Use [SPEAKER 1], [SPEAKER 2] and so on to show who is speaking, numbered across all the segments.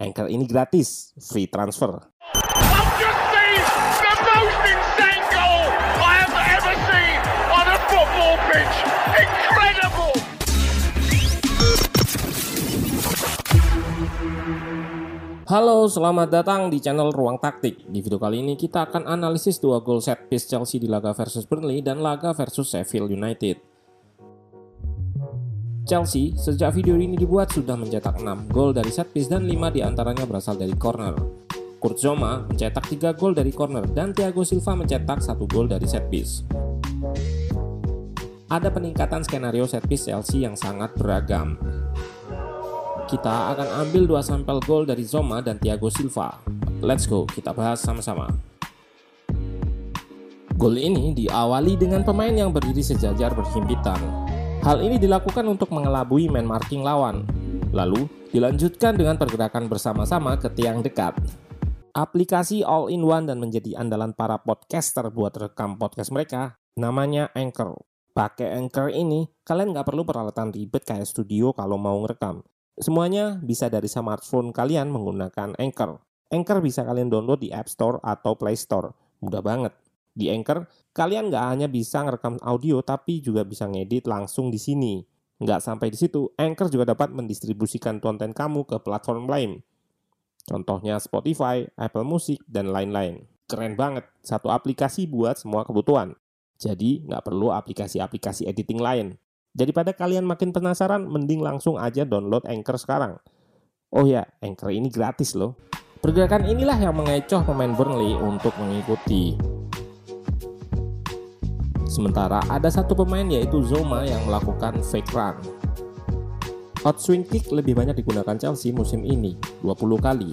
[SPEAKER 1] Anchor ini gratis, free transfer. Halo, selamat datang di channel Ruang Taktik. Di video kali ini kita akan analisis dua gol set piece Chelsea di laga versus Burnley dan laga versus Sheffield United. Chelsea sejak video ini dibuat sudah mencetak 6 gol dari set piece dan 5 di antaranya berasal dari corner. Kurt Zoma mencetak 3 gol dari corner dan Thiago Silva mencetak 1 gol dari set piece. Ada peningkatan skenario set piece Chelsea yang sangat beragam. Kita akan ambil dua sampel gol dari Zoma dan Thiago Silva. Let's go, kita bahas sama-sama. Gol ini diawali dengan pemain yang berdiri sejajar berhimpitan. Hal ini dilakukan untuk mengelabui man marking lawan. Lalu, dilanjutkan dengan pergerakan bersama-sama ke tiang dekat. Aplikasi all-in-one dan menjadi andalan para podcaster buat rekam podcast mereka, namanya Anchor. Pakai Anchor ini, kalian nggak perlu peralatan ribet kayak studio kalau mau ngerekam. Semuanya bisa dari smartphone kalian menggunakan Anchor. Anchor bisa kalian download di App Store atau Play Store. Mudah banget. Di Anchor, kalian nggak hanya bisa ngerekam audio, tapi juga bisa ngedit langsung di sini. Nggak sampai di situ, Anchor juga dapat mendistribusikan konten kamu ke platform lain. Contohnya Spotify, Apple Music, dan lain-lain. Keren banget, satu aplikasi buat semua kebutuhan. Jadi, nggak perlu aplikasi-aplikasi editing lain. Daripada kalian makin penasaran, mending langsung aja download Anchor sekarang. Oh ya, Anchor ini gratis loh. Pergerakan inilah yang mengecoh pemain Burnley untuk mengikuti. Sementara ada satu pemain yaitu Zoma yang melakukan fake run. Outswing kick lebih banyak digunakan Chelsea musim ini, 20 kali.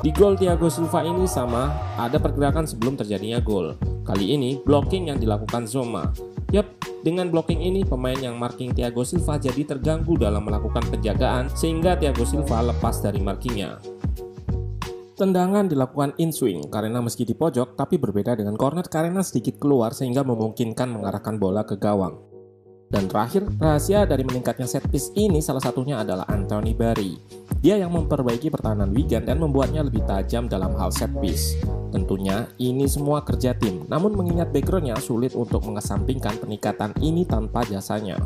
[SPEAKER 1] Di gol Thiago Silva ini sama, ada pergerakan sebelum terjadinya gol. Kali ini, blocking yang dilakukan Zoma. Yap, dengan blocking ini pemain yang marking Thiago Silva jadi terganggu dalam melakukan penjagaan sehingga Thiago Silva lepas dari markingnya. Tendangan dilakukan in swing karena meski di pojok tapi berbeda dengan corner karena sedikit keluar sehingga memungkinkan mengarahkan bola ke gawang. Dan terakhir, rahasia dari meningkatnya set piece ini salah satunya adalah Anthony Barry. Dia yang memperbaiki pertahanan Wigan dan membuatnya lebih tajam dalam hal set piece. Tentunya ini semua kerja tim, namun mengingat backgroundnya sulit untuk mengesampingkan peningkatan ini tanpa jasanya.